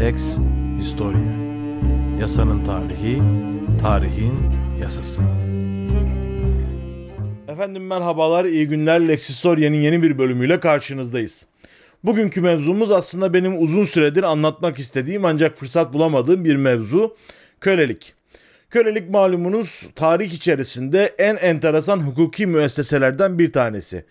Lex Historia Yasanın tarihi, tarihin yasası. Efendim merhabalar, iyi günler. Lex Historia'nın yeni bir bölümüyle karşınızdayız. Bugünkü mevzumuz aslında benim uzun süredir anlatmak istediğim ancak fırsat bulamadığım bir mevzu. Kölelik. Kölelik malumunuz tarih içerisinde en enteresan hukuki müesseselerden bir tanesi.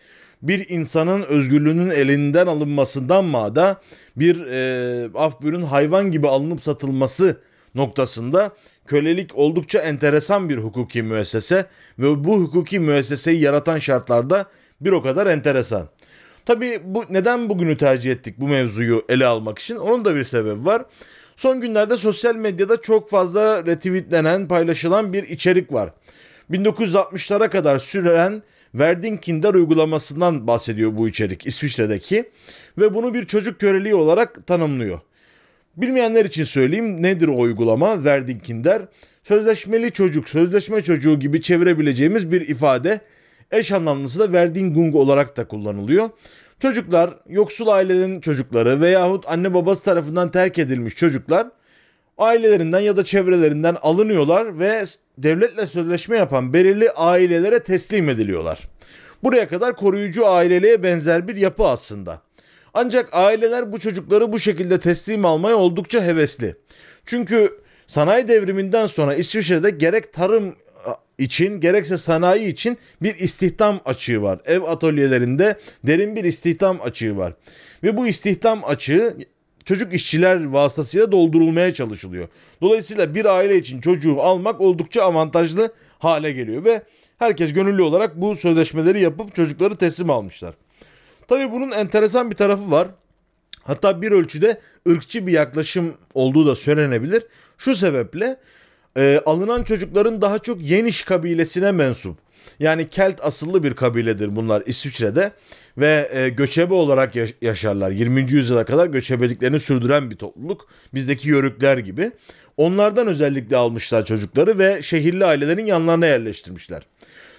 Bir insanın özgürlüğünün elinden alınmasından mağda bir e, af buyurun hayvan gibi alınıp satılması noktasında kölelik oldukça enteresan bir hukuki müessese ve bu hukuki müesseseyi yaratan şartlarda bir o kadar enteresan. Tabi bu neden bugünü tercih ettik bu mevzuyu ele almak için? Onun da bir sebebi var. Son günlerde sosyal medyada çok fazla retweetlenen, paylaşılan bir içerik var. 1960'lara kadar süren Verdin Kinder uygulamasından bahsediyor bu içerik İsviçre'deki ve bunu bir çocuk köreliği olarak tanımlıyor. Bilmeyenler için söyleyeyim nedir o uygulama Verdin Kinder? Sözleşmeli çocuk, sözleşme çocuğu gibi çevirebileceğimiz bir ifade. Eş anlamlısı da Verdingung olarak da kullanılıyor. Çocuklar, yoksul ailelerin çocukları veyahut anne babası tarafından terk edilmiş çocuklar ailelerinden ya da çevrelerinden alınıyorlar ve devletle sözleşme yapan belirli ailelere teslim ediliyorlar. Buraya kadar koruyucu aileliğe benzer bir yapı aslında. Ancak aileler bu çocukları bu şekilde teslim almaya oldukça hevesli. Çünkü sanayi devriminden sonra İsviçre'de gerek tarım için gerekse sanayi için bir istihdam açığı var. Ev atölyelerinde derin bir istihdam açığı var. Ve bu istihdam açığı çocuk işçiler vasıtasıyla doldurulmaya çalışılıyor. Dolayısıyla bir aile için çocuğu almak oldukça avantajlı hale geliyor ve herkes gönüllü olarak bu sözleşmeleri yapıp çocukları teslim almışlar. Tabii bunun enteresan bir tarafı var. Hatta bir ölçüde ırkçı bir yaklaşım olduğu da söylenebilir. Şu sebeple e, alınan çocukların daha çok Yeniş kabilesine mensup. Yani Kelt asıllı bir kabiledir bunlar İsviçre'de ve e, göçebe olarak yaşarlar. 20. yüzyıla kadar göçebeliklerini sürdüren bir topluluk. Bizdeki yörükler gibi. Onlardan özellikle almışlar çocukları ve şehirli ailelerin yanlarına yerleştirmişler.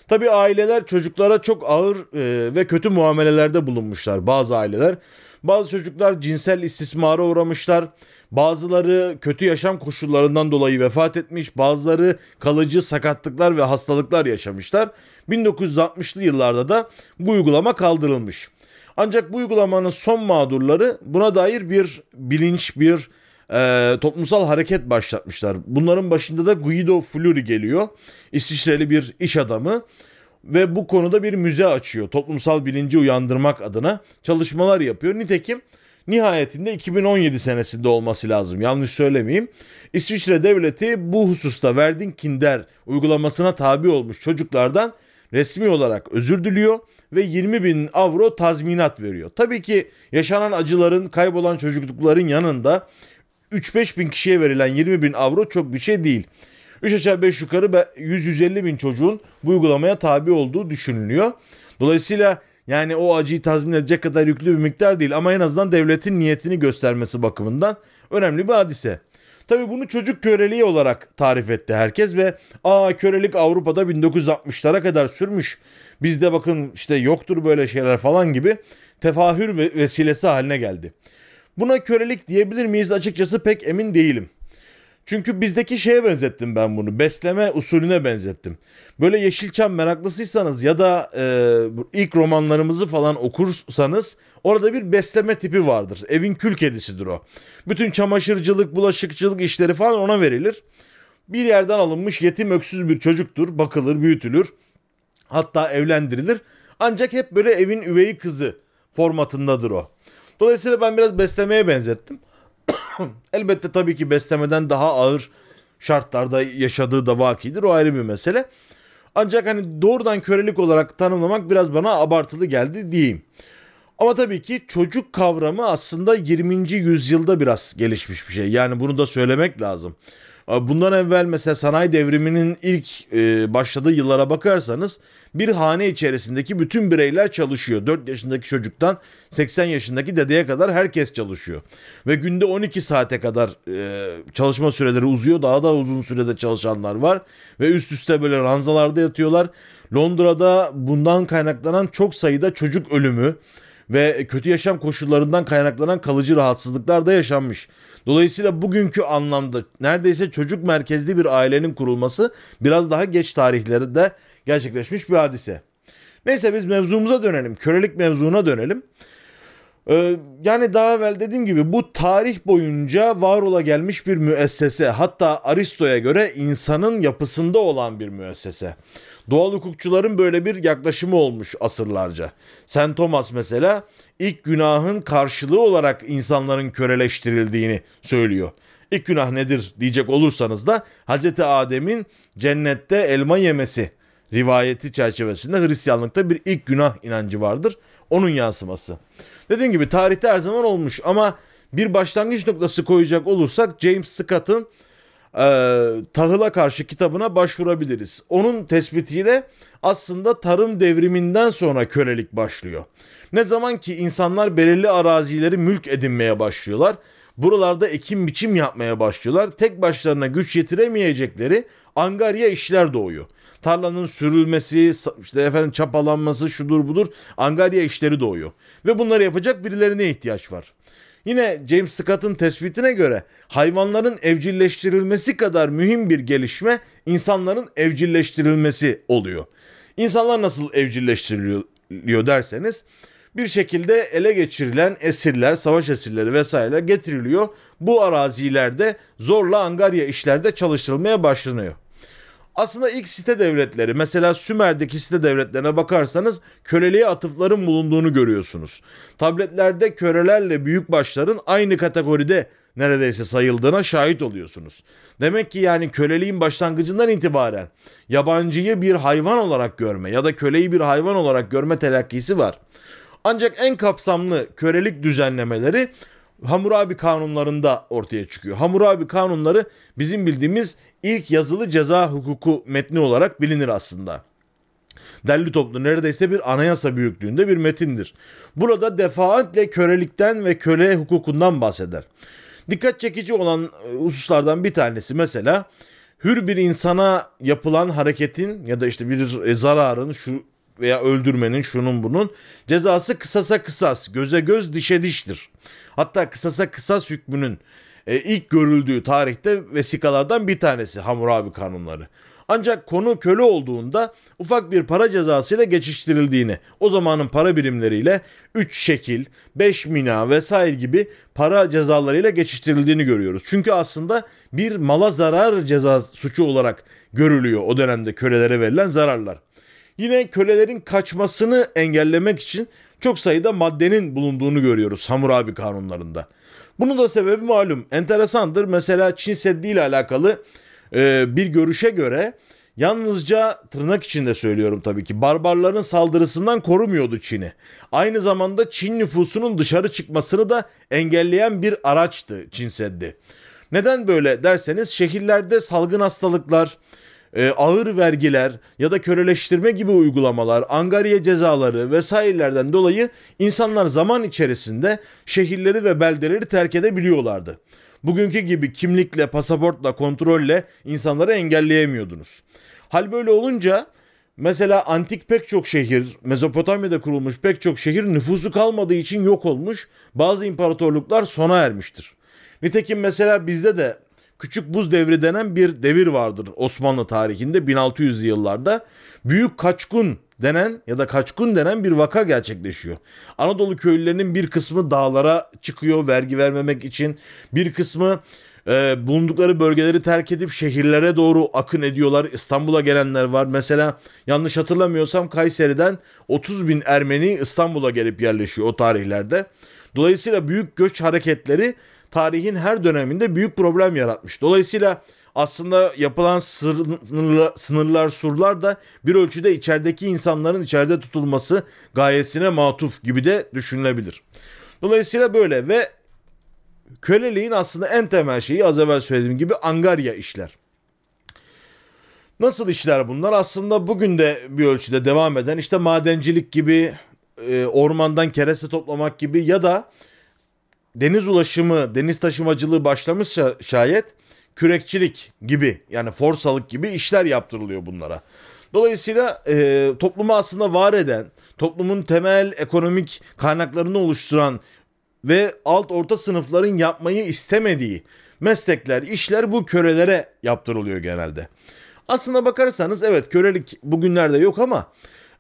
Tabii aileler çocuklara çok ağır e, ve kötü muamelelerde bulunmuşlar bazı aileler. Bazı çocuklar cinsel istismara uğramışlar. Bazıları kötü yaşam koşullarından dolayı vefat etmiş. Bazıları kalıcı sakatlıklar ve hastalıklar yaşamışlar. 1960'lı yıllarda da bu uygulama kaldırılmış. Ancak bu uygulamanın son mağdurları buna dair bir bilinç, bir e, toplumsal hareket başlatmışlar. Bunların başında da Guido Fleury geliyor. İsviçreli bir iş adamı ve bu konuda bir müze açıyor. Toplumsal bilinci uyandırmak adına çalışmalar yapıyor. Nitekim nihayetinde 2017 senesinde olması lazım. Yanlış söylemeyeyim. İsviçre devleti bu hususta Verdin Kinder uygulamasına tabi olmuş çocuklardan resmi olarak özür diliyor ve 20 bin avro tazminat veriyor. Tabii ki yaşanan acıların, kaybolan çocuklukların yanında 3-5 bin kişiye verilen 20 bin avro çok bir şey değil. 3 aşağı 5 yukarı 100-150 bin çocuğun bu uygulamaya tabi olduğu düşünülüyor. Dolayısıyla yani o acıyı tazmin edecek kadar yüklü bir miktar değil ama en azından devletin niyetini göstermesi bakımından önemli bir hadise. Tabi bunu çocuk köleliği olarak tarif etti herkes ve aa kölelik Avrupa'da 1960'lara kadar sürmüş. Bizde bakın işte yoktur böyle şeyler falan gibi tefahür vesilesi haline geldi. Buna kölelik diyebilir miyiz açıkçası pek emin değilim. Çünkü bizdeki şeye benzettim ben bunu. Besleme usulüne benzettim. Böyle Yeşilçam meraklısıysanız ya da e, ilk romanlarımızı falan okursanız orada bir besleme tipi vardır. Evin kül kedisidir o. Bütün çamaşırcılık, bulaşıkçılık işleri falan ona verilir. Bir yerden alınmış yetim öksüz bir çocuktur. Bakılır, büyütülür. Hatta evlendirilir. Ancak hep böyle evin üveyi kızı formatındadır o. Dolayısıyla ben biraz beslemeye benzettim. Elbette tabii ki beslemeden daha ağır şartlarda yaşadığı da vakidir. O ayrı bir mesele. Ancak hani doğrudan kölelik olarak tanımlamak biraz bana abartılı geldi diyeyim. Ama tabii ki çocuk kavramı aslında 20. yüzyılda biraz gelişmiş bir şey. Yani bunu da söylemek lazım. Bundan evvel mesela sanayi devriminin ilk e, başladığı yıllara bakarsanız bir hane içerisindeki bütün bireyler çalışıyor. 4 yaşındaki çocuktan 80 yaşındaki dedeye kadar herkes çalışıyor. Ve günde 12 saate kadar e, çalışma süreleri uzuyor. Daha da uzun sürede çalışanlar var. Ve üst üste böyle ranzalarda yatıyorlar. Londra'da bundan kaynaklanan çok sayıda çocuk ölümü ve kötü yaşam koşullarından kaynaklanan kalıcı rahatsızlıklar da yaşanmış. Dolayısıyla bugünkü anlamda neredeyse çocuk merkezli bir ailenin kurulması biraz daha geç tarihlerde gerçekleşmiş bir hadise. Neyse biz mevzumuza dönelim. Kölelik mevzuna dönelim. Ee, yani daha evvel dediğim gibi bu tarih boyunca var ola gelmiş bir müessese. Hatta Aristo'ya göre insanın yapısında olan bir müessese. Doğal hukukçuların böyle bir yaklaşımı olmuş asırlarca. St. Thomas mesela ilk günahın karşılığı olarak insanların köleleştirildiğini söylüyor. İlk günah nedir diyecek olursanız da Hz. Adem'in cennette elma yemesi rivayeti çerçevesinde Hristiyanlıkta bir ilk günah inancı vardır. Onun yansıması. Dediğim gibi tarihte her zaman olmuş ama bir başlangıç noktası koyacak olursak James Scott'ın e, tahıla karşı kitabına başvurabiliriz. Onun tespitiyle aslında tarım devriminden sonra kölelik başlıyor. Ne zaman ki insanlar belirli arazileri mülk edinmeye başlıyorlar. Buralarda ekim biçim yapmaya başlıyorlar. Tek başlarına güç yetiremeyecekleri angarya işler doğuyor. Tarlanın sürülmesi, işte efendim çapalanması, şudur budur angarya işleri doğuyor. Ve bunları yapacak birilerine ihtiyaç var. Yine James Scott'ın tespitine göre hayvanların evcilleştirilmesi kadar mühim bir gelişme insanların evcilleştirilmesi oluyor. İnsanlar nasıl evcilleştiriliyor derseniz bir şekilde ele geçirilen esirler, savaş esirleri vesaireler getiriliyor. Bu arazilerde zorla angarya işlerde çalıştırılmaya başlanıyor. Aslında ilk site devletleri mesela Sümer'deki site devletlerine bakarsanız köleliğe atıfların bulunduğunu görüyorsunuz. Tabletlerde kölelerle büyükbaşların aynı kategoride neredeyse sayıldığına şahit oluyorsunuz. Demek ki yani köleliğin başlangıcından itibaren yabancıyı bir hayvan olarak görme ya da köleyi bir hayvan olarak görme telakkisi var. Ancak en kapsamlı kölelik düzenlemeleri Hammurabi kanunlarında ortaya çıkıyor. Hammurabi kanunları bizim bildiğimiz ilk yazılı ceza hukuku metni olarak bilinir aslında. Derli toplu neredeyse bir anayasa büyüklüğünde bir metindir. Burada defaatle kölelikten ve köle hukukundan bahseder. Dikkat çekici olan e, hususlardan bir tanesi mesela hür bir insana yapılan hareketin ya da işte bir e, zararın şu veya öldürmenin şunun bunun cezası kısasa kısas, göze göz dişe diştir. Hatta kısasa kısas hükmünün e, ilk görüldüğü tarihte vesikalardan bir tanesi Hammurabi kanunları. Ancak konu köle olduğunda ufak bir para cezasıyla geçiştirildiğini, o zamanın para birimleriyle 3 şekil, 5 mina vesaire gibi para cezalarıyla geçiştirildiğini görüyoruz. Çünkü aslında bir mala zarar ceza suçu olarak görülüyor o dönemde kölelere verilen zararlar. Yine kölelerin kaçmasını engellemek için çok sayıda maddenin bulunduğunu görüyoruz Hammurabi kanunlarında. Bunun da sebebi malum. Enteresandır. Mesela Çin Seddi ile alakalı e, bir görüşe göre yalnızca tırnak içinde söylüyorum tabii ki barbarların saldırısından korumuyordu Çin'i. Aynı zamanda Çin nüfusunun dışarı çıkmasını da engelleyen bir araçtı Çin Seddi. Neden böyle derseniz şehirlerde salgın hastalıklar, e, ağır vergiler ya da köleleştirme gibi uygulamalar, angariye cezaları vesairelerden dolayı insanlar zaman içerisinde şehirleri ve beldeleri terk edebiliyorlardı. Bugünkü gibi kimlikle, pasaportla, kontrolle insanları engelleyemiyordunuz. Hal böyle olunca mesela antik pek çok şehir, Mezopotamya'da kurulmuş pek çok şehir nüfusu kalmadığı için yok olmuş, bazı imparatorluklar sona ermiştir. Nitekim mesela bizde de Küçük Buz Devri denen bir devir vardır Osmanlı tarihinde 1600'lü yıllarda. Büyük Kaçkun denen ya da Kaçkun denen bir vaka gerçekleşiyor. Anadolu köylülerinin bir kısmı dağlara çıkıyor vergi vermemek için. Bir kısmı e, bulundukları bölgeleri terk edip şehirlere doğru akın ediyorlar. İstanbul'a gelenler var. Mesela yanlış hatırlamıyorsam Kayseri'den 30 bin Ermeni İstanbul'a gelip yerleşiyor o tarihlerde. Dolayısıyla büyük göç hareketleri tarihin her döneminde büyük problem yaratmış. Dolayısıyla aslında yapılan sınırlar, sınırlar, surlar da bir ölçüde içerideki insanların içeride tutulması gayesine matuf gibi de düşünülebilir. Dolayısıyla böyle ve köleliğin aslında en temel şeyi az evvel söylediğim gibi angarya işler. Nasıl işler bunlar? Aslında bugün de bir ölçüde devam eden işte madencilik gibi, e, ormandan kereste toplamak gibi ya da deniz ulaşımı, deniz taşımacılığı başlamışsa şayet kürekçilik gibi yani forsalık gibi işler yaptırılıyor bunlara. Dolayısıyla e, toplumu aslında var eden, toplumun temel ekonomik kaynaklarını oluşturan ve alt orta sınıfların yapmayı istemediği meslekler, işler bu kölelere yaptırılıyor genelde. Aslında bakarsanız evet kölelik bugünlerde yok ama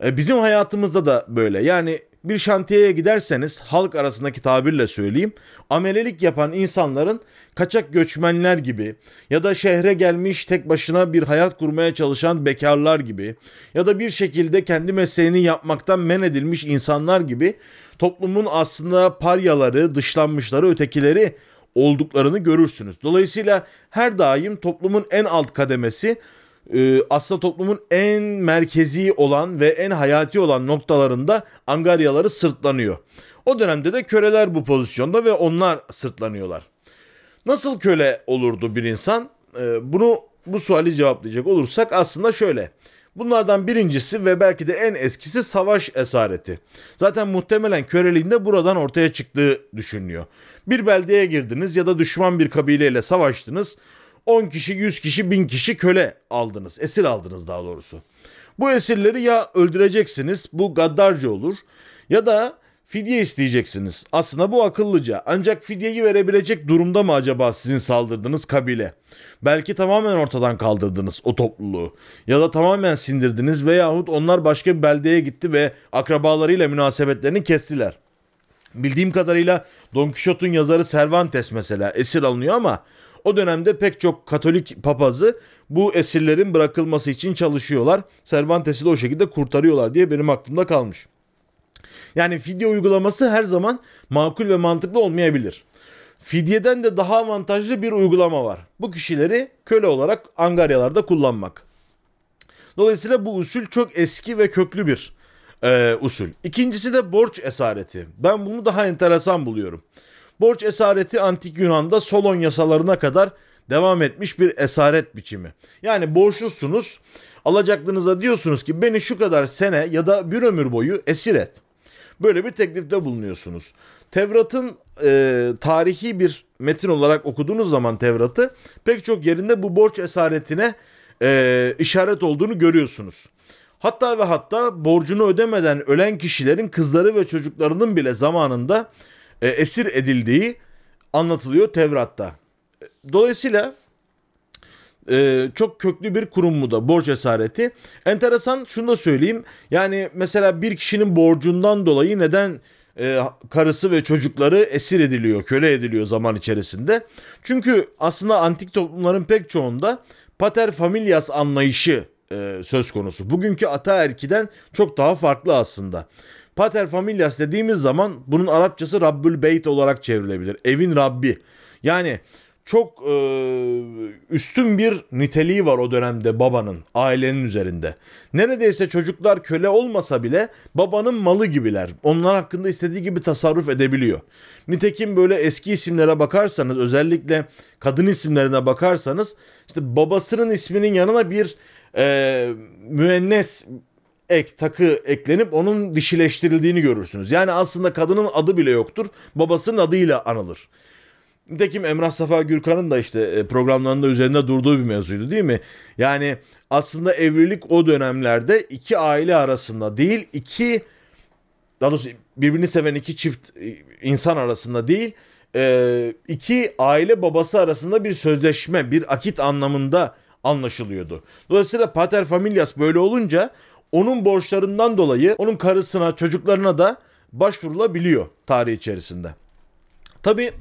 e, bizim hayatımızda da böyle. Yani bir şantiyeye giderseniz halk arasındaki tabirle söyleyeyim amelelik yapan insanların kaçak göçmenler gibi ya da şehre gelmiş tek başına bir hayat kurmaya çalışan bekarlar gibi ya da bir şekilde kendi mesleğini yapmaktan men edilmiş insanlar gibi toplumun aslında paryaları, dışlanmışları, ötekileri olduklarını görürsünüz. Dolayısıyla her daim toplumun en alt kademesi e, aslında toplumun en merkezi olan ve en hayati olan noktalarında angaryaları sırtlanıyor. O dönemde de köleler bu pozisyonda ve onlar sırtlanıyorlar. Nasıl köle olurdu bir insan? E, bunu bu suali cevaplayacak olursak aslında şöyle. Bunlardan birincisi ve belki de en eskisi savaş esareti. Zaten muhtemelen köleliğin de buradan ortaya çıktığı düşünülüyor. Bir beldeye girdiniz ya da düşman bir kabileyle savaştınız. 10 kişi, 100 kişi, 1000 kişi köle aldınız. Esir aldınız daha doğrusu. Bu esirleri ya öldüreceksiniz, bu gaddarca olur ya da fidye isteyeceksiniz. Aslında bu akıllıca. Ancak fidyeyi verebilecek durumda mı acaba sizin saldırdığınız kabile? Belki tamamen ortadan kaldırdınız o topluluğu. Ya da tamamen sindirdiniz veyahut onlar başka bir beldeye gitti ve akrabalarıyla münasebetlerini kestiler. Bildiğim kadarıyla Don Quixote'un yazarı Cervantes mesela esir alınıyor ama o dönemde pek çok Katolik papazı bu esirlerin bırakılması için çalışıyorlar. Cervantes'i de o şekilde kurtarıyorlar diye benim aklımda kalmış. Yani fidye uygulaması her zaman makul ve mantıklı olmayabilir. Fidyeden de daha avantajlı bir uygulama var. Bu kişileri köle olarak angaryalarda kullanmak. Dolayısıyla bu usul çok eski ve köklü bir e, usul. İkincisi de borç esareti. Ben bunu daha enteresan buluyorum. Borç esareti antik Yunan'da Solon yasalarına kadar devam etmiş bir esaret biçimi. Yani borçlusunuz, alacaklınıza diyorsunuz ki beni şu kadar sene ya da bir ömür boyu esir et. Böyle bir teklifte bulunuyorsunuz. Tevrat'ın e, tarihi bir metin olarak okuduğunuz zaman Tevrat'ı pek çok yerinde bu borç esaretine e, işaret olduğunu görüyorsunuz. Hatta ve hatta borcunu ödemeden ölen kişilerin kızları ve çocuklarının bile zamanında e, esir edildiği anlatılıyor Tevrat'ta. Dolayısıyla e, çok köklü bir kurum bu da borç esareti. Enteresan şunu da söyleyeyim. Yani mesela bir kişinin borcundan dolayı neden e, karısı ve çocukları esir ediliyor, köle ediliyor zaman içerisinde. Çünkü aslında antik toplumların pek çoğunda pater familias anlayışı e, söz konusu. Bugünkü ataerkiden çok daha farklı aslında. Pater familias dediğimiz zaman bunun Arapçası Rabbül Beyt olarak çevrilebilir. Evin Rabbi. Yani çok e, üstün bir niteliği var o dönemde babanın, ailenin üzerinde. Neredeyse çocuklar köle olmasa bile babanın malı gibiler. Onlar hakkında istediği gibi tasarruf edebiliyor. Nitekim böyle eski isimlere bakarsanız özellikle kadın isimlerine bakarsanız işte babasının isminin yanına bir e, müennes ek takı eklenip onun dişileştirildiğini görürsünüz. Yani aslında kadının adı bile yoktur. Babasının adıyla anılır. Nitekim Emrah Safa Gürkan'ın da işte e, programlarında üzerinde durduğu bir mevzuydu değil mi? Yani aslında evlilik o dönemlerde iki aile arasında değil iki daha doğrusu birbirini seven iki çift e, insan arasında değil e, iki aile babası arasında bir sözleşme bir akit anlamında anlaşılıyordu. Dolayısıyla pater familias böyle olunca onun borçlarından dolayı onun karısına çocuklarına da başvurulabiliyor tarih içerisinde. Tabi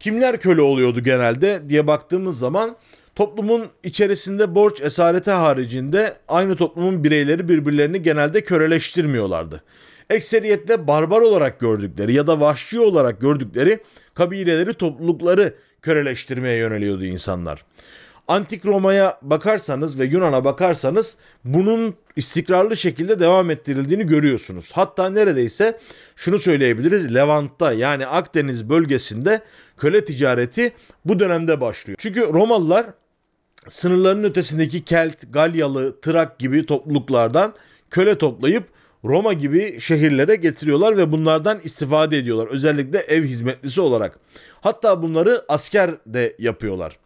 kimler köle oluyordu genelde diye baktığımız zaman toplumun içerisinde borç esareti haricinde aynı toplumun bireyleri birbirlerini genelde köleleştirmiyorlardı. Ekseriyetle barbar olarak gördükleri ya da vahşi olarak gördükleri kabileleri toplulukları köleleştirmeye yöneliyordu insanlar. Antik Roma'ya bakarsanız ve Yunan'a bakarsanız bunun istikrarlı şekilde devam ettirildiğini görüyorsunuz. Hatta neredeyse şunu söyleyebiliriz Levant'ta yani Akdeniz bölgesinde köle ticareti bu dönemde başlıyor. Çünkü Romalılar sınırların ötesindeki Kelt, Galyalı, Trak gibi topluluklardan köle toplayıp Roma gibi şehirlere getiriyorlar ve bunlardan istifade ediyorlar. Özellikle ev hizmetlisi olarak. Hatta bunları asker de yapıyorlar.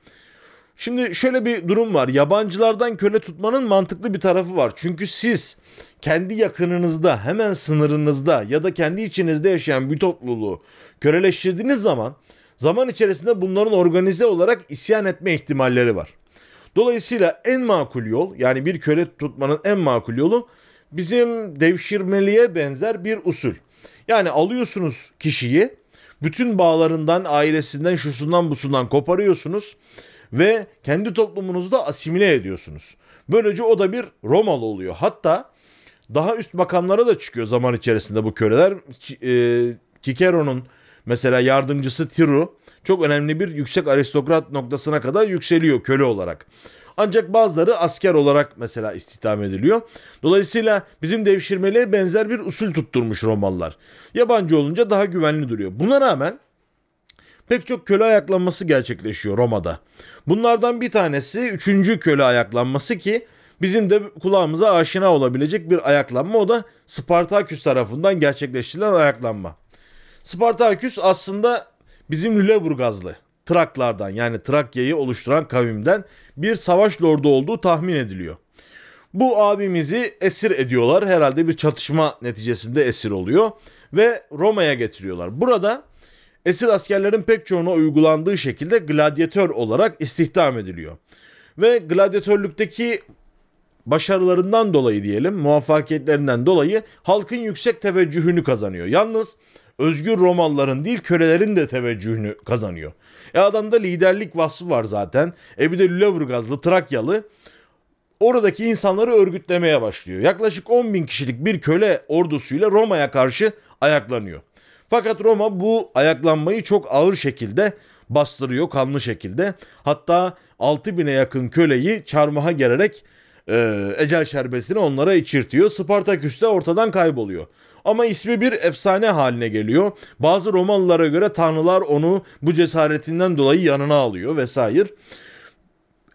Şimdi şöyle bir durum var. Yabancılardan köle tutmanın mantıklı bir tarafı var. Çünkü siz kendi yakınınızda, hemen sınırınızda ya da kendi içinizde yaşayan bir topluluğu köleleştirdiğiniz zaman zaman içerisinde bunların organize olarak isyan etme ihtimalleri var. Dolayısıyla en makul yol yani bir köle tutmanın en makul yolu bizim devşirmeliğe benzer bir usul. Yani alıyorsunuz kişiyi bütün bağlarından, ailesinden, şusundan busundan koparıyorsunuz ve kendi toplumunuzu asimile ediyorsunuz. Böylece o da bir Romalı oluyor. Hatta daha üst makamlara da çıkıyor zaman içerisinde bu köleler. E, Kikero'nun mesela yardımcısı Tiru çok önemli bir yüksek aristokrat noktasına kadar yükseliyor köle olarak. Ancak bazıları asker olarak mesela istihdam ediliyor. Dolayısıyla bizim devşirmeliğe benzer bir usul tutturmuş Romalılar. Yabancı olunca daha güvenli duruyor. Buna rağmen pek çok köle ayaklanması gerçekleşiyor Roma'da. Bunlardan bir tanesi 3. köle ayaklanması ki bizim de kulağımıza aşina olabilecek bir ayaklanma o da Spartaküs tarafından gerçekleştirilen ayaklanma. Spartaküs aslında bizim Lüleburgazlı Traklardan yani Trakya'yı oluşturan kavimden bir savaş lordu olduğu tahmin ediliyor. Bu abimizi esir ediyorlar. Herhalde bir çatışma neticesinde esir oluyor ve Roma'ya getiriyorlar. Burada esir askerlerin pek çoğuna uygulandığı şekilde gladyatör olarak istihdam ediliyor. Ve gladyatörlükteki başarılarından dolayı diyelim, muvaffakiyetlerinden dolayı halkın yüksek teveccühünü kazanıyor. Yalnız özgür Romalıların değil kölelerin de teveccühünü kazanıyor. E adamda liderlik vasfı var zaten. E bir de Lüleburgazlı, Trakyalı oradaki insanları örgütlemeye başlıyor. Yaklaşık 10 bin kişilik bir köle ordusuyla Roma'ya karşı ayaklanıyor. Fakat Roma bu ayaklanmayı çok ağır şekilde bastırıyor kanlı şekilde. Hatta 6 bine yakın köleyi çarmıha gererek e, ecel şerbetini onlara içirtiyor. Spartaküs de ortadan kayboluyor. Ama ismi bir efsane haline geliyor. Bazı Romalılara göre tanrılar onu bu cesaretinden dolayı yanına alıyor vesaire.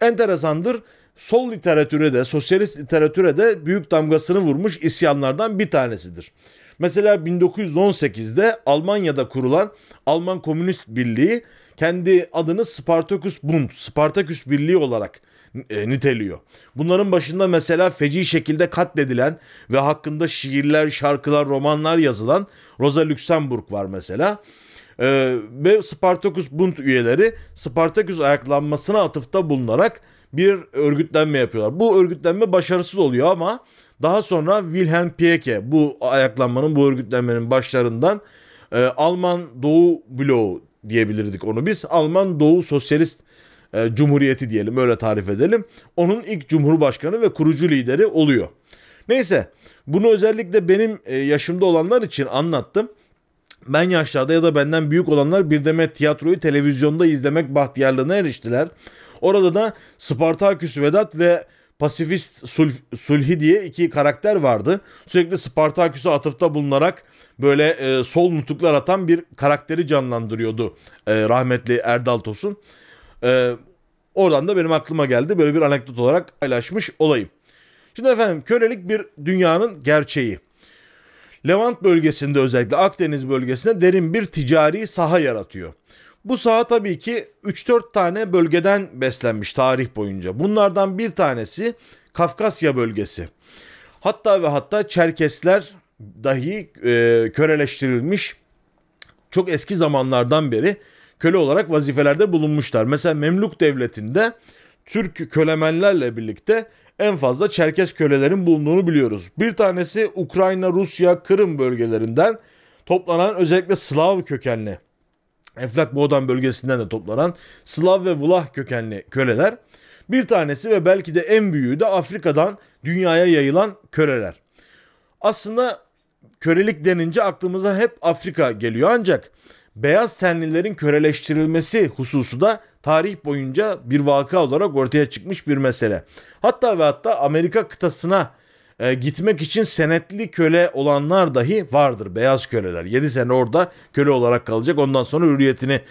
Enteresandır. Sol literatüre de, sosyalist literatüre de büyük damgasını vurmuş isyanlardan bir tanesidir. Mesela 1918'de Almanya'da kurulan Alman Komünist Birliği kendi adını Spartacus Bund, Spartaküs Birliği olarak e, niteliyor. Bunların başında mesela feci şekilde katledilen ve hakkında şiirler, şarkılar, romanlar yazılan Rosa Luxemburg var mesela. Ee, ve Spartacus Bund üyeleri Spartacus ayaklanmasına atıfta bulunarak bir örgütlenme yapıyorlar. Bu örgütlenme başarısız oluyor ama daha sonra Wilhelm Pieck bu ayaklanmanın, bu örgütlenmenin başlarından e, Alman Doğu Bloğu diyebilirdik onu biz. Alman Doğu Sosyalist e, Cumhuriyeti diyelim öyle tarif edelim. Onun ilk cumhurbaşkanı ve kurucu lideri oluyor. Neyse bunu özellikle benim e, yaşımda olanlar için anlattım. Ben yaşlarda ya da benden büyük olanlar bir demet tiyatroyu televizyonda izlemek bahtiyarlığına eriştiler. Orada da Spartaküs Vedat ve Pasifist Sul Sulhi diye iki karakter vardı. Sürekli Spartaküs'e atıfta bulunarak böyle e, sol nutuklar atan bir karakteri canlandırıyordu e, rahmetli Erdal Tosun. E, oradan da benim aklıma geldi. Böyle bir anekdot olarak paylaşmış olayım. Şimdi efendim kölelik bir dünyanın gerçeği. Levant bölgesinde özellikle Akdeniz bölgesinde derin bir ticari saha yaratıyor. Bu saha tabii ki 3-4 tane bölgeden beslenmiş tarih boyunca. Bunlardan bir tanesi Kafkasya bölgesi. Hatta ve hatta Çerkesler dahi e, köreleştirilmiş çok eski zamanlardan beri köle olarak vazifelerde bulunmuşlar. Mesela Memluk Devleti'nde Türk kölemenlerle birlikte en fazla Çerkes kölelerin bulunduğunu biliyoruz. Bir tanesi Ukrayna, Rusya, Kırım bölgelerinden toplanan özellikle Slav kökenli Eflak Boğdan bölgesinden de toplanan Slav ve Vlah kökenli köleler. Bir tanesi ve belki de en büyüğü de Afrika'dan dünyaya yayılan köleler. Aslında kölelik denince aklımıza hep Afrika geliyor ancak beyaz tenlilerin köleleştirilmesi hususu da tarih boyunca bir vaka olarak ortaya çıkmış bir mesele. Hatta ve hatta Amerika kıtasına e, gitmek için senetli köle olanlar dahi vardır. Beyaz köleler. 7 sene orada köle olarak kalacak. Ondan sonra hürriyetini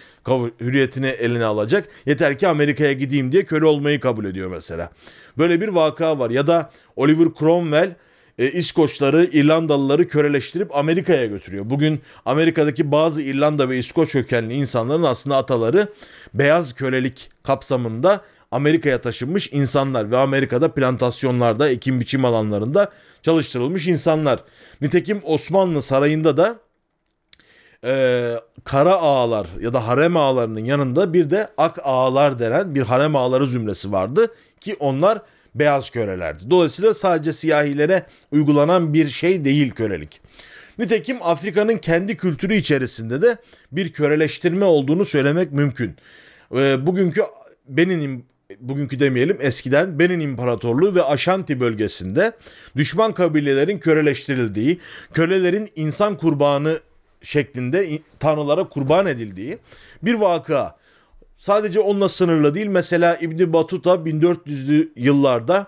hürriyetini eline alacak. Yeter ki Amerika'ya gideyim diye köle olmayı kabul ediyor mesela. Böyle bir vaka var. Ya da Oliver Cromwell e, İskoçları, İrlandalıları köleleştirip Amerika'ya götürüyor. Bugün Amerika'daki bazı İrlanda ve İskoç kökenli insanların aslında ataları beyaz kölelik kapsamında Amerika'ya taşınmış insanlar ve Amerika'da plantasyonlarda, ekim biçim alanlarında çalıştırılmış insanlar. Nitekim Osmanlı sarayında da e, kara ağalar ya da harem ağalarının yanında bir de ak ağalar denen bir harem ağaları zümresi vardı ki onlar beyaz kölelerdi. Dolayısıyla sadece siyahilere uygulanan bir şey değil kölelik. Nitekim Afrika'nın kendi kültürü içerisinde de bir köleleştirme olduğunu söylemek mümkün. E, bugünkü Benin bugünkü demeyelim eskiden Benin İmparatorluğu ve Aşanti bölgesinde düşman kabilelerin köleleştirildiği, kölelerin insan kurbanı şeklinde tanrılara kurban edildiği bir vaka. Sadece onunla sınırlı değil. Mesela İbni Batuta 1400'lü yıllarda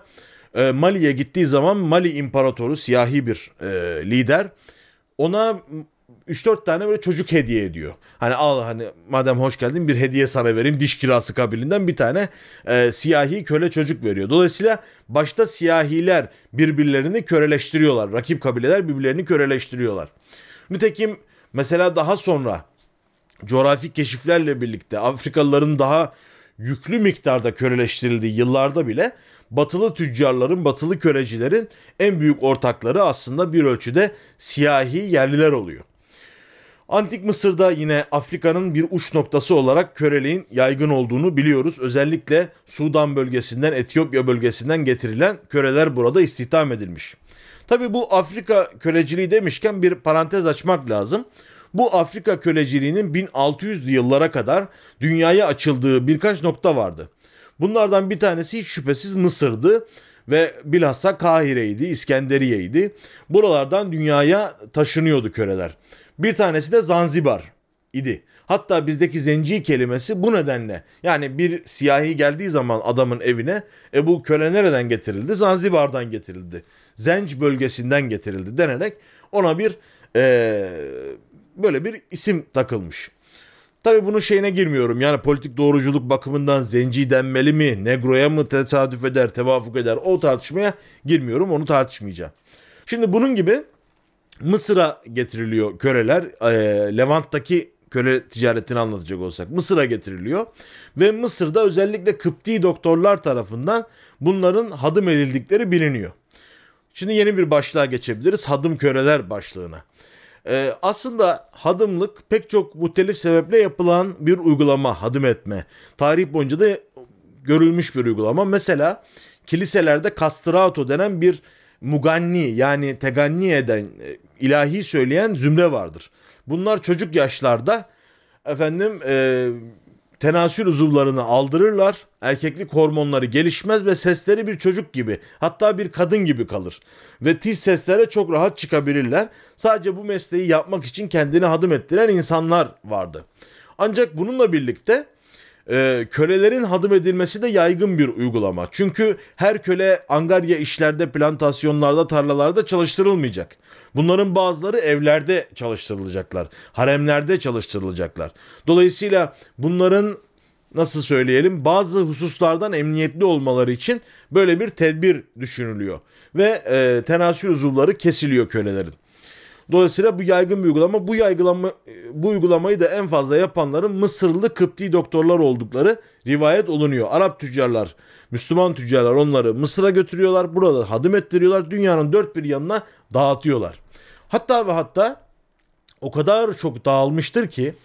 e, Mali'ye gittiği zaman Mali İmparatoru siyahi bir e, lider ona 3-4 tane böyle çocuk hediye ediyor. Hani al hani madem hoş geldin bir hediye sana vereyim diş kirası kabilinden bir tane e, siyahi köle çocuk veriyor. Dolayısıyla başta siyahiler birbirlerini köreleştiriyorlar. Rakip kabileler birbirlerini köreleştiriyorlar. Nitekim mesela daha sonra coğrafi keşiflerle birlikte Afrikalıların daha yüklü miktarda köleleştirildiği yıllarda bile batılı tüccarların, batılı kölecilerin en büyük ortakları aslında bir ölçüde siyahi yerliler oluyor. Antik Mısır'da yine Afrika'nın bir uç noktası olarak köleliğin yaygın olduğunu biliyoruz. Özellikle Sudan bölgesinden, Etiyopya bölgesinden getirilen köleler burada istihdam edilmiş. Tabi bu Afrika köleciliği demişken bir parantez açmak lazım. Bu Afrika köleciliğinin 1600'lü yıllara kadar dünyaya açıldığı birkaç nokta vardı. Bunlardan bir tanesi hiç şüphesiz Mısır'dı ve bilhassa Kahire'ydi, İskenderiye'ydi. Buralardan dünyaya taşınıyordu köleler. Bir tanesi de Zanzibar idi. Hatta bizdeki zenci kelimesi bu nedenle. Yani bir siyahi geldiği zaman adamın evine e bu köle nereden getirildi? Zanzibar'dan getirildi. Zenc bölgesinden getirildi denerek ona bir e, böyle bir isim takılmış. Tabii bunun şeyine girmiyorum. Yani politik doğruculuk bakımından zenci denmeli mi, negroya mı tesadüf eder, tevafuk eder o tartışmaya girmiyorum. Onu tartışmayacağım. Şimdi bunun gibi Mısır'a getiriliyor köleler. E, Levant'taki köle ticaretini anlatacak olsak Mısır'a getiriliyor ve Mısır'da özellikle Kıpti doktorlar tarafından bunların hadım edildikleri biliniyor. Şimdi yeni bir başlığa geçebiliriz. Hadım köleler başlığına. Ee, aslında hadımlık pek çok muhtelif sebeple yapılan bir uygulama, hadım etme. Tarih boyunca da görülmüş bir uygulama. Mesela kiliselerde kastrato denen bir muganni yani teganni eden, e, ilahi söyleyen zümre vardır. Bunlar çocuk yaşlarda efendim e, tenasül uzuvlarını aldırırlar. Erkeklik hormonları gelişmez ve sesleri bir çocuk gibi hatta bir kadın gibi kalır. Ve tiz seslere çok rahat çıkabilirler. Sadece bu mesleği yapmak için kendini hadım ettiren insanlar vardı. Ancak bununla birlikte e, kölelerin hadım edilmesi de yaygın bir uygulama. Çünkü her köle angarya işlerde, plantasyonlarda, tarlalarda çalıştırılmayacak. Bunların bazıları evlerde çalıştırılacaklar. Haremlerde çalıştırılacaklar. Dolayısıyla bunların nasıl söyleyelim bazı hususlardan emniyetli olmaları için böyle bir tedbir düşünülüyor. Ve e, tenasül uzuvları kesiliyor kölelerin. Dolayısıyla bu yaygın bir uygulama. Bu yaygılama bu uygulamayı da en fazla yapanların Mısırlı Kıpti doktorlar oldukları rivayet olunuyor. Arap tüccarlar, Müslüman tüccarlar onları Mısır'a götürüyorlar. Burada hadım ettiriyorlar. Dünyanın dört bir yanına dağıtıyorlar. Hatta ve hatta o kadar çok dağılmıştır ki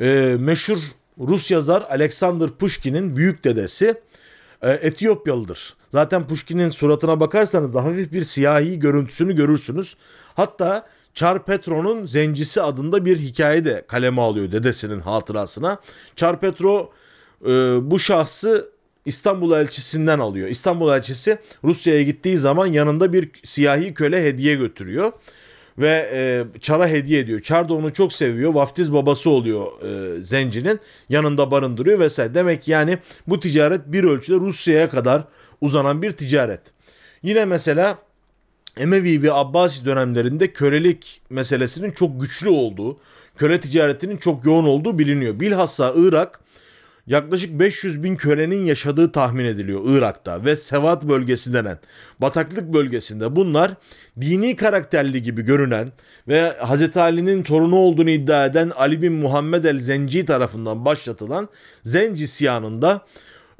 e, meşhur Rus yazar Alexander Pushkin'in büyük dedesi e, Etiyopyalıdır. Zaten Pushkin'in suratına bakarsanız da hafif bir siyahi görüntüsünü görürsünüz. Hatta Çar Petro'nun Zencisi adında bir hikaye de kaleme alıyor dedesinin hatırasına. Çar Petro e, bu şahsı İstanbul elçisinden alıyor. İstanbul elçisi Rusya'ya gittiği zaman yanında bir siyahi köle hediye götürüyor. Ve e, Çar'a hediye ediyor. Çar da onu çok seviyor. Vaftiz babası oluyor e, Zenci'nin. Yanında barındırıyor vesaire. Demek ki yani bu ticaret bir ölçüde Rusya'ya kadar uzanan bir ticaret. Yine mesela Emevi ve Abbasi dönemlerinde kölelik meselesinin çok güçlü olduğu, köle ticaretinin çok yoğun olduğu biliniyor. Bilhassa Irak yaklaşık 500 bin kölenin yaşadığı tahmin ediliyor Irak'ta ve Sevat bölgesi denen bataklık bölgesinde bunlar dini karakterli gibi görünen ve Hz. Ali'nin torunu olduğunu iddia eden Ali bin Muhammed el Zenci tarafından başlatılan Zenci isyanında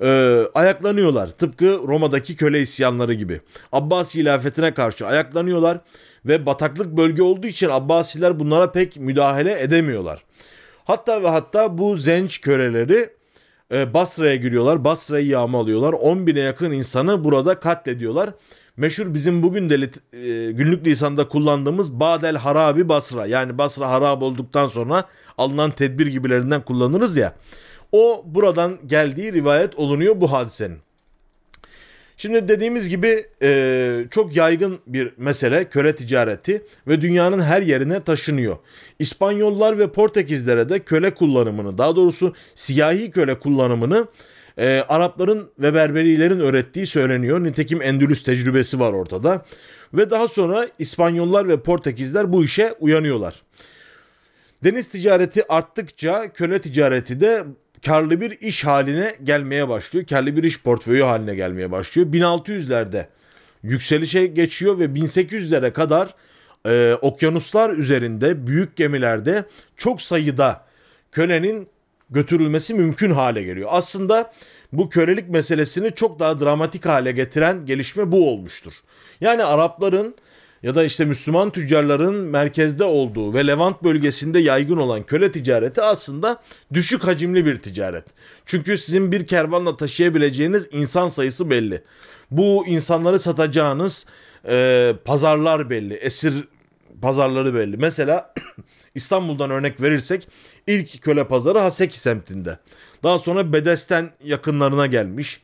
e, ayaklanıyorlar. Tıpkı Roma'daki köle isyanları gibi. Abbasi hilafetine karşı ayaklanıyorlar ve bataklık bölge olduğu için Abbasiler bunlara pek müdahale edemiyorlar. Hatta ve hatta bu zenç köleleri e, Basra'ya giriyorlar. Basra'yı yağmalıyorlar. 10 bine yakın insanı burada katlediyorlar. Meşhur bizim bugün de e, günlük lisanda kullandığımız Badel Harabi Basra. Yani Basra harap olduktan sonra alınan tedbir gibilerinden kullanırız ya. O buradan geldiği rivayet olunuyor bu hadisenin. Şimdi dediğimiz gibi e, çok yaygın bir mesele köle ticareti ve dünyanın her yerine taşınıyor. İspanyollar ve Portekizlere de köle kullanımını daha doğrusu siyahi köle kullanımını e, Arapların ve Berberilerin öğrettiği söyleniyor. Nitekim Endülüs tecrübesi var ortada. Ve daha sonra İspanyollar ve Portekizler bu işe uyanıyorlar. Deniz ticareti arttıkça köle ticareti de karlı bir iş haline gelmeye başlıyor. Karlı bir iş portföyü haline gelmeye başlıyor. 1600'lerde yükselişe geçiyor ve 1800'lere kadar e, okyanuslar üzerinde büyük gemilerde çok sayıda kölenin götürülmesi mümkün hale geliyor. Aslında bu kölelik meselesini çok daha dramatik hale getiren gelişme bu olmuştur. Yani Arapların ya da işte Müslüman tüccarların merkezde olduğu ve Levant bölgesinde yaygın olan köle ticareti aslında düşük hacimli bir ticaret. Çünkü sizin bir kervanla taşıyabileceğiniz insan sayısı belli. Bu insanları satacağınız e, pazarlar belli, esir pazarları belli. Mesela İstanbul'dan örnek verirsek ilk köle pazarı Haseki semtinde. Daha sonra Bedesten yakınlarına gelmiş.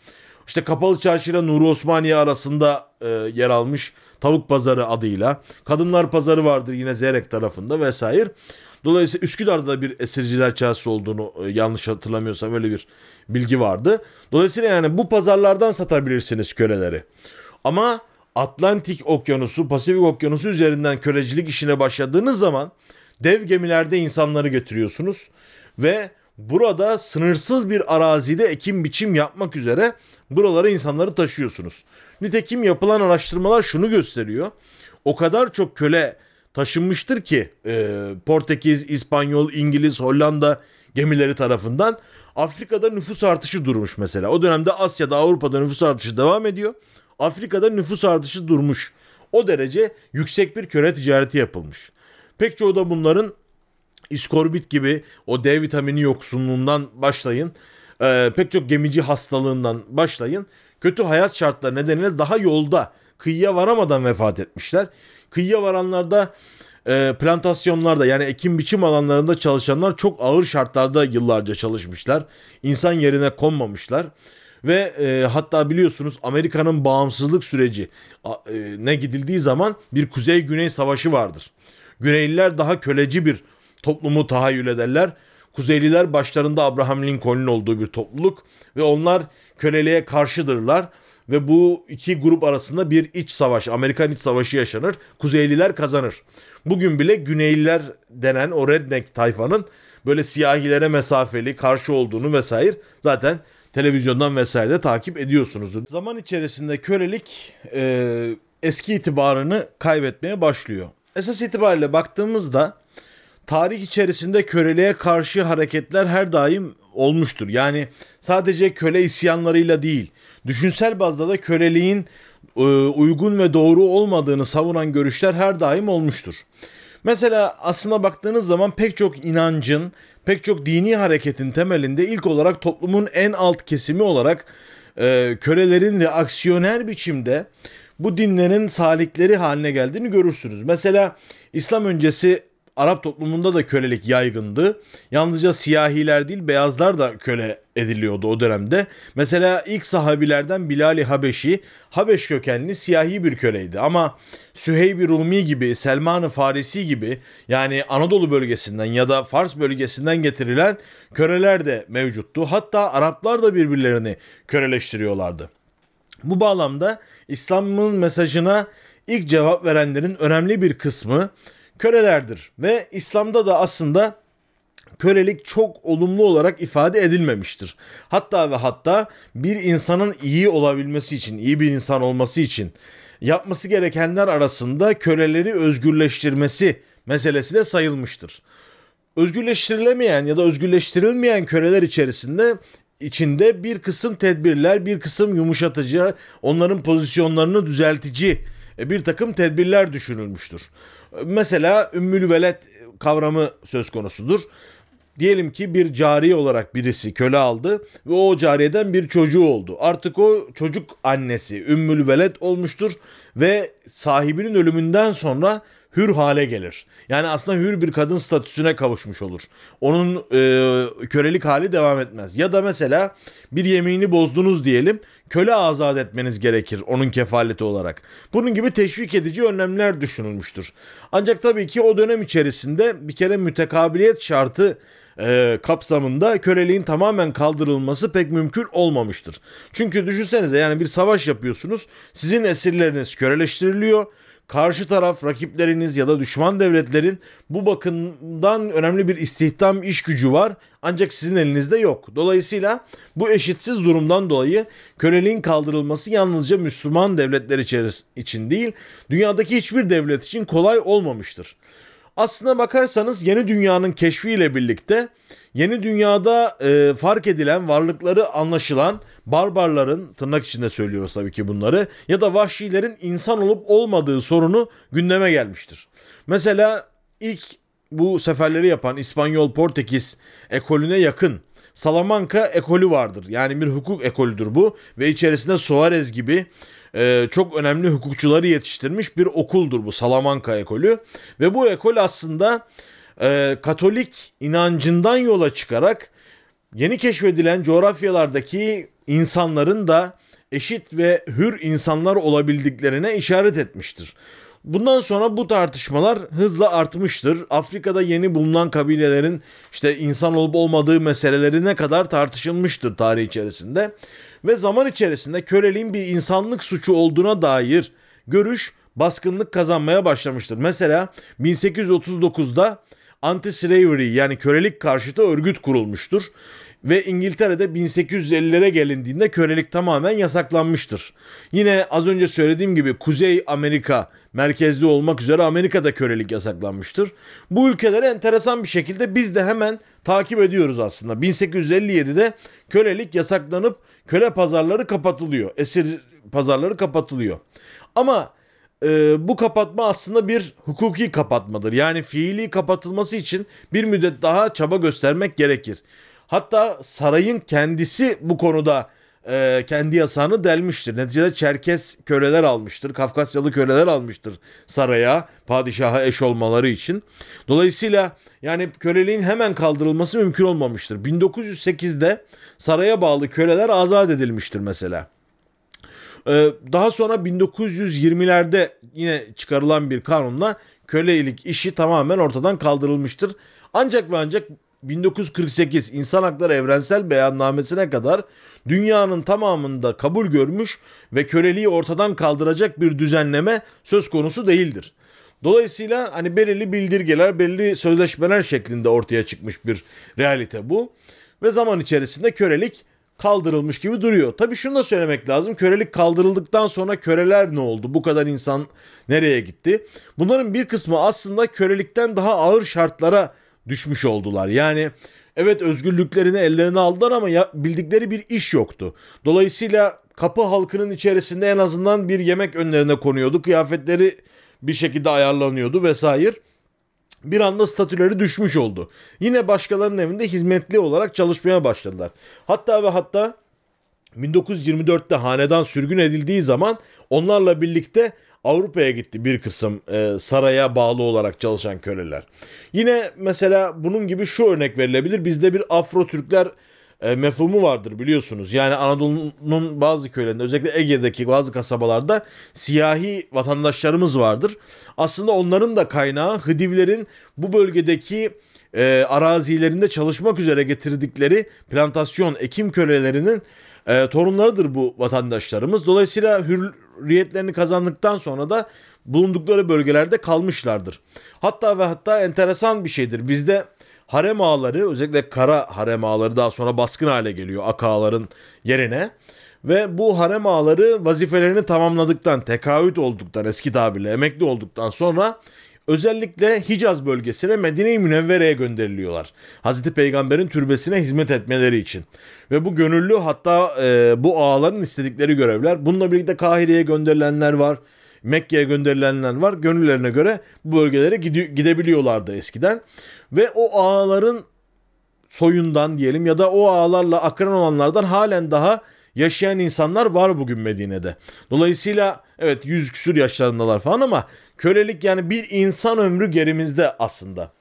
İşte Kapalı Çarşı ile Nuri Osmaniye arasında e, yer almış Tavuk Pazarı adıyla. Kadınlar Pazarı vardır yine Zeyrek tarafında vesaire. Dolayısıyla Üsküdar'da da bir esirciler çarşısı olduğunu e, yanlış hatırlamıyorsam öyle bir bilgi vardı. Dolayısıyla yani bu pazarlardan satabilirsiniz köleleri. Ama Atlantik Okyanusu, Pasifik Okyanusu üzerinden kölecilik işine başladığınız zaman dev gemilerde insanları getiriyorsunuz ve burada sınırsız bir arazide ekim biçim yapmak üzere buralara insanları taşıyorsunuz. Nitekim yapılan araştırmalar şunu gösteriyor. O kadar çok köle taşınmıştır ki e, Portekiz, İspanyol, İngiliz, Hollanda gemileri tarafından Afrika'da nüfus artışı durmuş mesela. O dönemde Asya'da, Avrupa'da nüfus artışı devam ediyor. Afrika'da nüfus artışı durmuş. O derece yüksek bir köle ticareti yapılmış. Pek çoğu da bunların iskorbit gibi o D vitamini yoksunluğundan başlayın. E, pek çok gemici hastalığından başlayın. Kötü hayat şartları nedeniyle daha yolda kıyıya varamadan vefat etmişler. Kıyıya varanlarda e, plantasyonlarda yani ekim biçim alanlarında çalışanlar çok ağır şartlarda yıllarca çalışmışlar. İnsan yerine konmamışlar. Ve e, hatta biliyorsunuz Amerika'nın bağımsızlık süreci e, ne gidildiği zaman bir kuzey-güney savaşı vardır. Güneyliler daha köleci bir toplumu tahayyül ederler. Kuzeyliler başlarında Abraham Lincoln'un olduğu bir topluluk ve onlar köleliğe karşıdırlar ve bu iki grup arasında bir iç savaş, Amerikan iç savaşı yaşanır. Kuzeyliler kazanır. Bugün bile Güneyliler denen o redneck tayfanın böyle siyahilere mesafeli karşı olduğunu vesaire zaten televizyondan vesaire de takip ediyorsunuz. Zaman içerisinde kölelik e, eski itibarını kaybetmeye başlıyor. Esas itibariyle baktığımızda tarih içerisinde köleliğe karşı hareketler her daim olmuştur. Yani sadece köle isyanlarıyla değil, düşünsel bazda da köleliğin e, uygun ve doğru olmadığını savunan görüşler her daim olmuştur. Mesela aslına baktığınız zaman pek çok inancın, pek çok dini hareketin temelinde ilk olarak toplumun en alt kesimi olarak e, kölelerin reaksiyoner biçimde bu dinlerin salikleri haline geldiğini görürsünüz. Mesela İslam öncesi Arap toplumunda da kölelik yaygındı. Yalnızca siyahiler değil beyazlar da köle ediliyordu o dönemde. Mesela ilk sahabilerden Bilal-i Habeşi Habeş kökenli siyahi bir köleydi. Ama Süheyb-i Rumi gibi, Selman-ı Farisi gibi yani Anadolu bölgesinden ya da Fars bölgesinden getirilen köleler de mevcuttu. Hatta Araplar da birbirlerini köleleştiriyorlardı. Bu bağlamda İslam'ın mesajına ilk cevap verenlerin önemli bir kısmı kölelerdir. Ve İslam'da da aslında kölelik çok olumlu olarak ifade edilmemiştir. Hatta ve hatta bir insanın iyi olabilmesi için, iyi bir insan olması için yapması gerekenler arasında köleleri özgürleştirmesi meselesi de sayılmıştır. Özgürleştirilemeyen ya da özgürleştirilmeyen köleler içerisinde içinde bir kısım tedbirler, bir kısım yumuşatıcı, onların pozisyonlarını düzeltici e, bir takım tedbirler düşünülmüştür. Mesela ümmül veled kavramı söz konusudur. Diyelim ki bir cari olarak birisi köle aldı ve o cariyeden bir çocuğu oldu. Artık o çocuk annesi Ümmül Veled olmuştur ve sahibinin ölümünden sonra hür hale gelir. Yani aslında hür bir kadın statüsüne kavuşmuş olur. Onun e, kölelik hali devam etmez. Ya da mesela bir yemeğini bozdunuz diyelim. Köle azat etmeniz gerekir onun kefaleti olarak. Bunun gibi teşvik edici önlemler düşünülmüştür. Ancak tabii ki o dönem içerisinde bir kere mütekabiliyet şartı e, kapsamında köleliğin tamamen kaldırılması pek mümkün olmamıştır. Çünkü düşünsenize yani bir savaş yapıyorsunuz. Sizin esirleriniz köleleştiriliyor karşı taraf rakipleriniz ya da düşman devletlerin bu bakımdan önemli bir istihdam iş gücü var ancak sizin elinizde yok. Dolayısıyla bu eşitsiz durumdan dolayı köleliğin kaldırılması yalnızca Müslüman devletler için değil dünyadaki hiçbir devlet için kolay olmamıştır. Aslına bakarsanız yeni dünyanın keşfiyle birlikte yeni dünyada e, fark edilen varlıkları anlaşılan barbarların tırnak içinde söylüyoruz tabii ki bunları ya da vahşilerin insan olup olmadığı sorunu gündeme gelmiştir. Mesela ilk bu seferleri yapan İspanyol Portekiz ekolüne yakın Salamanca ekolü vardır. Yani bir hukuk ekolüdür bu ve içerisinde Suarez gibi e, çok önemli hukukçuları yetiştirmiş bir okuldur bu Salamanca ekolü. Ve bu ekol aslında e, Katolik inancından yola çıkarak yeni keşfedilen coğrafyalardaki insanların da eşit ve hür insanlar olabildiklerine işaret etmiştir. Bundan sonra bu tartışmalar hızla artmıştır. Afrika'da yeni bulunan kabilelerin işte insan olup olmadığı meseleleri ne kadar tartışılmıştır tarih içerisinde. Ve zaman içerisinde köleliğin bir insanlık suçu olduğuna dair görüş baskınlık kazanmaya başlamıştır. Mesela 1839'da anti-slavery yani kölelik karşıtı örgüt kurulmuştur. Ve İngiltere'de 1850'lere gelindiğinde kölelik tamamen yasaklanmıştır. Yine az önce söylediğim gibi Kuzey Amerika merkezli olmak üzere Amerika'da kölelik yasaklanmıştır. Bu ülkeleri enteresan bir şekilde biz de hemen takip ediyoruz aslında. 1857'de kölelik yasaklanıp köle pazarları kapatılıyor. Esir pazarları kapatılıyor. Ama e, bu kapatma aslında bir hukuki kapatmadır. Yani fiili kapatılması için bir müddet daha çaba göstermek gerekir. Hatta sarayın kendisi bu konuda e, kendi yasağını delmiştir. Neticede Çerkes köleler almıştır. Kafkasyalı köleler almıştır saraya padişaha eş olmaları için. Dolayısıyla yani köleliğin hemen kaldırılması mümkün olmamıştır. 1908'de saraya bağlı köleler azat edilmiştir mesela. Ee, daha sonra 1920'lerde yine çıkarılan bir kanunla kölelik işi tamamen ortadan kaldırılmıştır. Ancak ve ancak 1948 İnsan Hakları Evrensel Beyannamesi'ne kadar dünyanın tamamında kabul görmüş ve köleliği ortadan kaldıracak bir düzenleme söz konusu değildir. Dolayısıyla hani belirli bildirgeler, belirli sözleşmeler şeklinde ortaya çıkmış bir realite bu. Ve zaman içerisinde kölelik kaldırılmış gibi duruyor. Tabii şunu da söylemek lazım. Kölelik kaldırıldıktan sonra köleler ne oldu? Bu kadar insan nereye gitti? Bunların bir kısmı aslında kölelikten daha ağır şartlara düşmüş oldular. Yani evet özgürlüklerini ellerine aldılar ama ya, bildikleri bir iş yoktu. Dolayısıyla kapı halkının içerisinde en azından bir yemek önlerine konuyordu. Kıyafetleri bir şekilde ayarlanıyordu vesaire. Bir anda statüleri düşmüş oldu. Yine başkalarının evinde hizmetli olarak çalışmaya başladılar. Hatta ve hatta 1924'te hanedan sürgün edildiği zaman onlarla birlikte Avrupa'ya gitti bir kısım e, saraya bağlı olarak çalışan köleler. Yine mesela bunun gibi şu örnek verilebilir. Bizde bir Afro Türkler e, mefhumu vardır biliyorsunuz. Yani Anadolu'nun bazı köylerinde özellikle Ege'deki bazı kasabalarda siyahi vatandaşlarımız vardır. Aslında onların da kaynağı Hıdivlerin bu bölgedeki e, arazilerinde çalışmak üzere getirdikleri plantasyon ekim kölelerinin e, torunlarıdır bu vatandaşlarımız. Dolayısıyla hürriyetlerini kazandıktan sonra da bulundukları bölgelerde kalmışlardır. Hatta ve hatta enteresan bir şeydir. Bizde harem ağaları özellikle kara harem ağaları daha sonra baskın hale geliyor akaların yerine. Ve bu harem ağaları vazifelerini tamamladıktan, tekahüt olduktan, eski tabirle emekli olduktan sonra özellikle Hicaz bölgesine Medine-i Münevvere'ye gönderiliyorlar. Hazreti Peygamber'in türbesine hizmet etmeleri için. Ve bu gönüllü hatta e, bu ağaların istedikleri görevler. Bununla birlikte Kahire'ye gönderilenler var. Mekke'ye gönderilenler var. Gönüllerine göre bu bölgelere gidebiliyorlardı eskiden. Ve o ağaların soyundan diyelim ya da o ağalarla akran olanlardan halen daha yaşayan insanlar var bugün Medine'de. Dolayısıyla evet yüz küsür yaşlarındalar falan ama kölelik yani bir insan ömrü gerimizde aslında.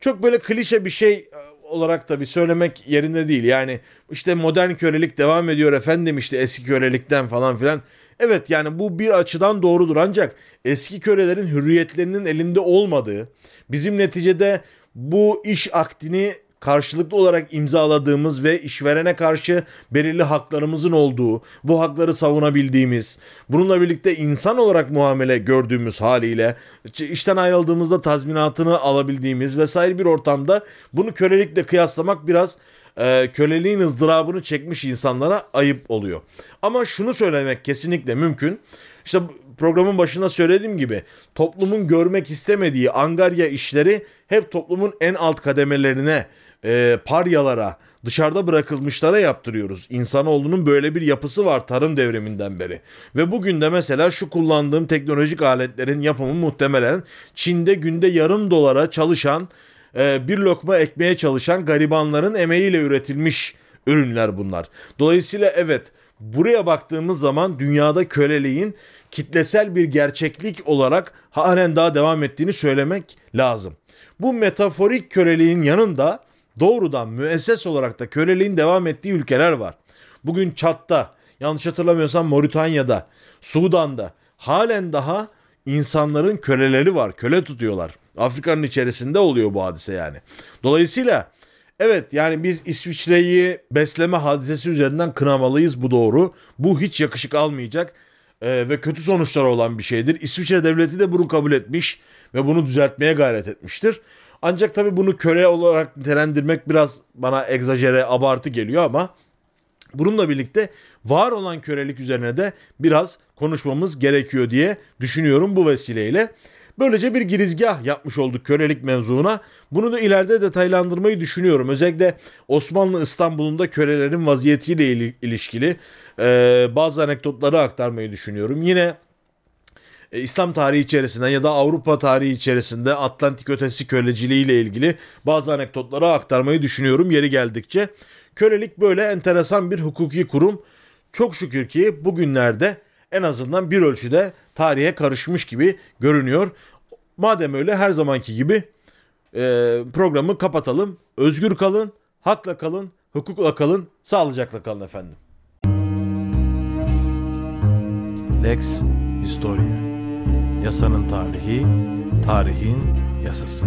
Çok böyle klişe bir şey e, olarak da bir söylemek yerinde değil. Yani işte modern kölelik devam ediyor efendim işte eski kölelikten falan filan. Evet yani bu bir açıdan doğrudur ancak eski kölelerin hürriyetlerinin elinde olmadığı, bizim neticede bu iş aktini karşılıklı olarak imzaladığımız ve işverene karşı belirli haklarımızın olduğu, bu hakları savunabildiğimiz, bununla birlikte insan olarak muamele gördüğümüz haliyle işten ayrıldığımızda tazminatını alabildiğimiz vesaire bir ortamda bunu kölelikle kıyaslamak biraz e, köleliğin ızdırabını çekmiş insanlara ayıp oluyor. Ama şunu söylemek kesinlikle mümkün. İşte programın başında söylediğim gibi toplumun görmek istemediği angarya işleri hep toplumun en alt kademelerine e, paryalara, dışarıda bırakılmışlara yaptırıyoruz. İnsanoğlunun böyle bir yapısı var tarım devriminden beri. Ve bugün de mesela şu kullandığım teknolojik aletlerin yapımı muhtemelen Çin'de günde yarım dolara çalışan, e, bir lokma ekmeğe çalışan garibanların emeğiyle üretilmiş ürünler bunlar. Dolayısıyla evet buraya baktığımız zaman dünyada köleliğin kitlesel bir gerçeklik olarak halen daha devam ettiğini söylemek lazım. Bu metaforik köleliğin yanında doğrudan müesses olarak da köleliğin devam ettiği ülkeler var. Bugün Çat'ta, yanlış hatırlamıyorsam Moritanya'da, Sudan'da halen daha insanların köleleri var. Köle tutuyorlar. Afrika'nın içerisinde oluyor bu hadise yani. Dolayısıyla evet yani biz İsviçre'yi besleme hadisesi üzerinden kınamalıyız bu doğru. Bu hiç yakışık almayacak e, ve kötü sonuçlar olan bir şeydir. İsviçre devleti de bunu kabul etmiş ve bunu düzeltmeye gayret etmiştir. Ancak tabii bunu köle olarak nitelendirmek biraz bana egzajere, abartı geliyor ama bununla birlikte var olan kölelik üzerine de biraz konuşmamız gerekiyor diye düşünüyorum bu vesileyle. Böylece bir girizgah yapmış olduk kölelik mevzuna. Bunu da ileride detaylandırmayı düşünüyorum. Özellikle Osmanlı İstanbul'unda kölelerin vaziyetiyle ilişkili bazı anekdotları aktarmayı düşünüyorum. Yine e, İslam tarihi içerisinde ya da Avrupa tarihi içerisinde Atlantik ötesi köleciliği ile ilgili bazı anekdotları aktarmayı düşünüyorum yeri geldikçe. Kölelik böyle enteresan bir hukuki kurum. Çok şükür ki bugünlerde en azından bir ölçüde tarihe karışmış gibi görünüyor. Madem öyle her zamanki gibi e, programı kapatalım. Özgür kalın, hakla kalın, hukukla kalın, sağlıcakla kalın efendim. Lex Historia Yasanın tarihi, tarihin yasası.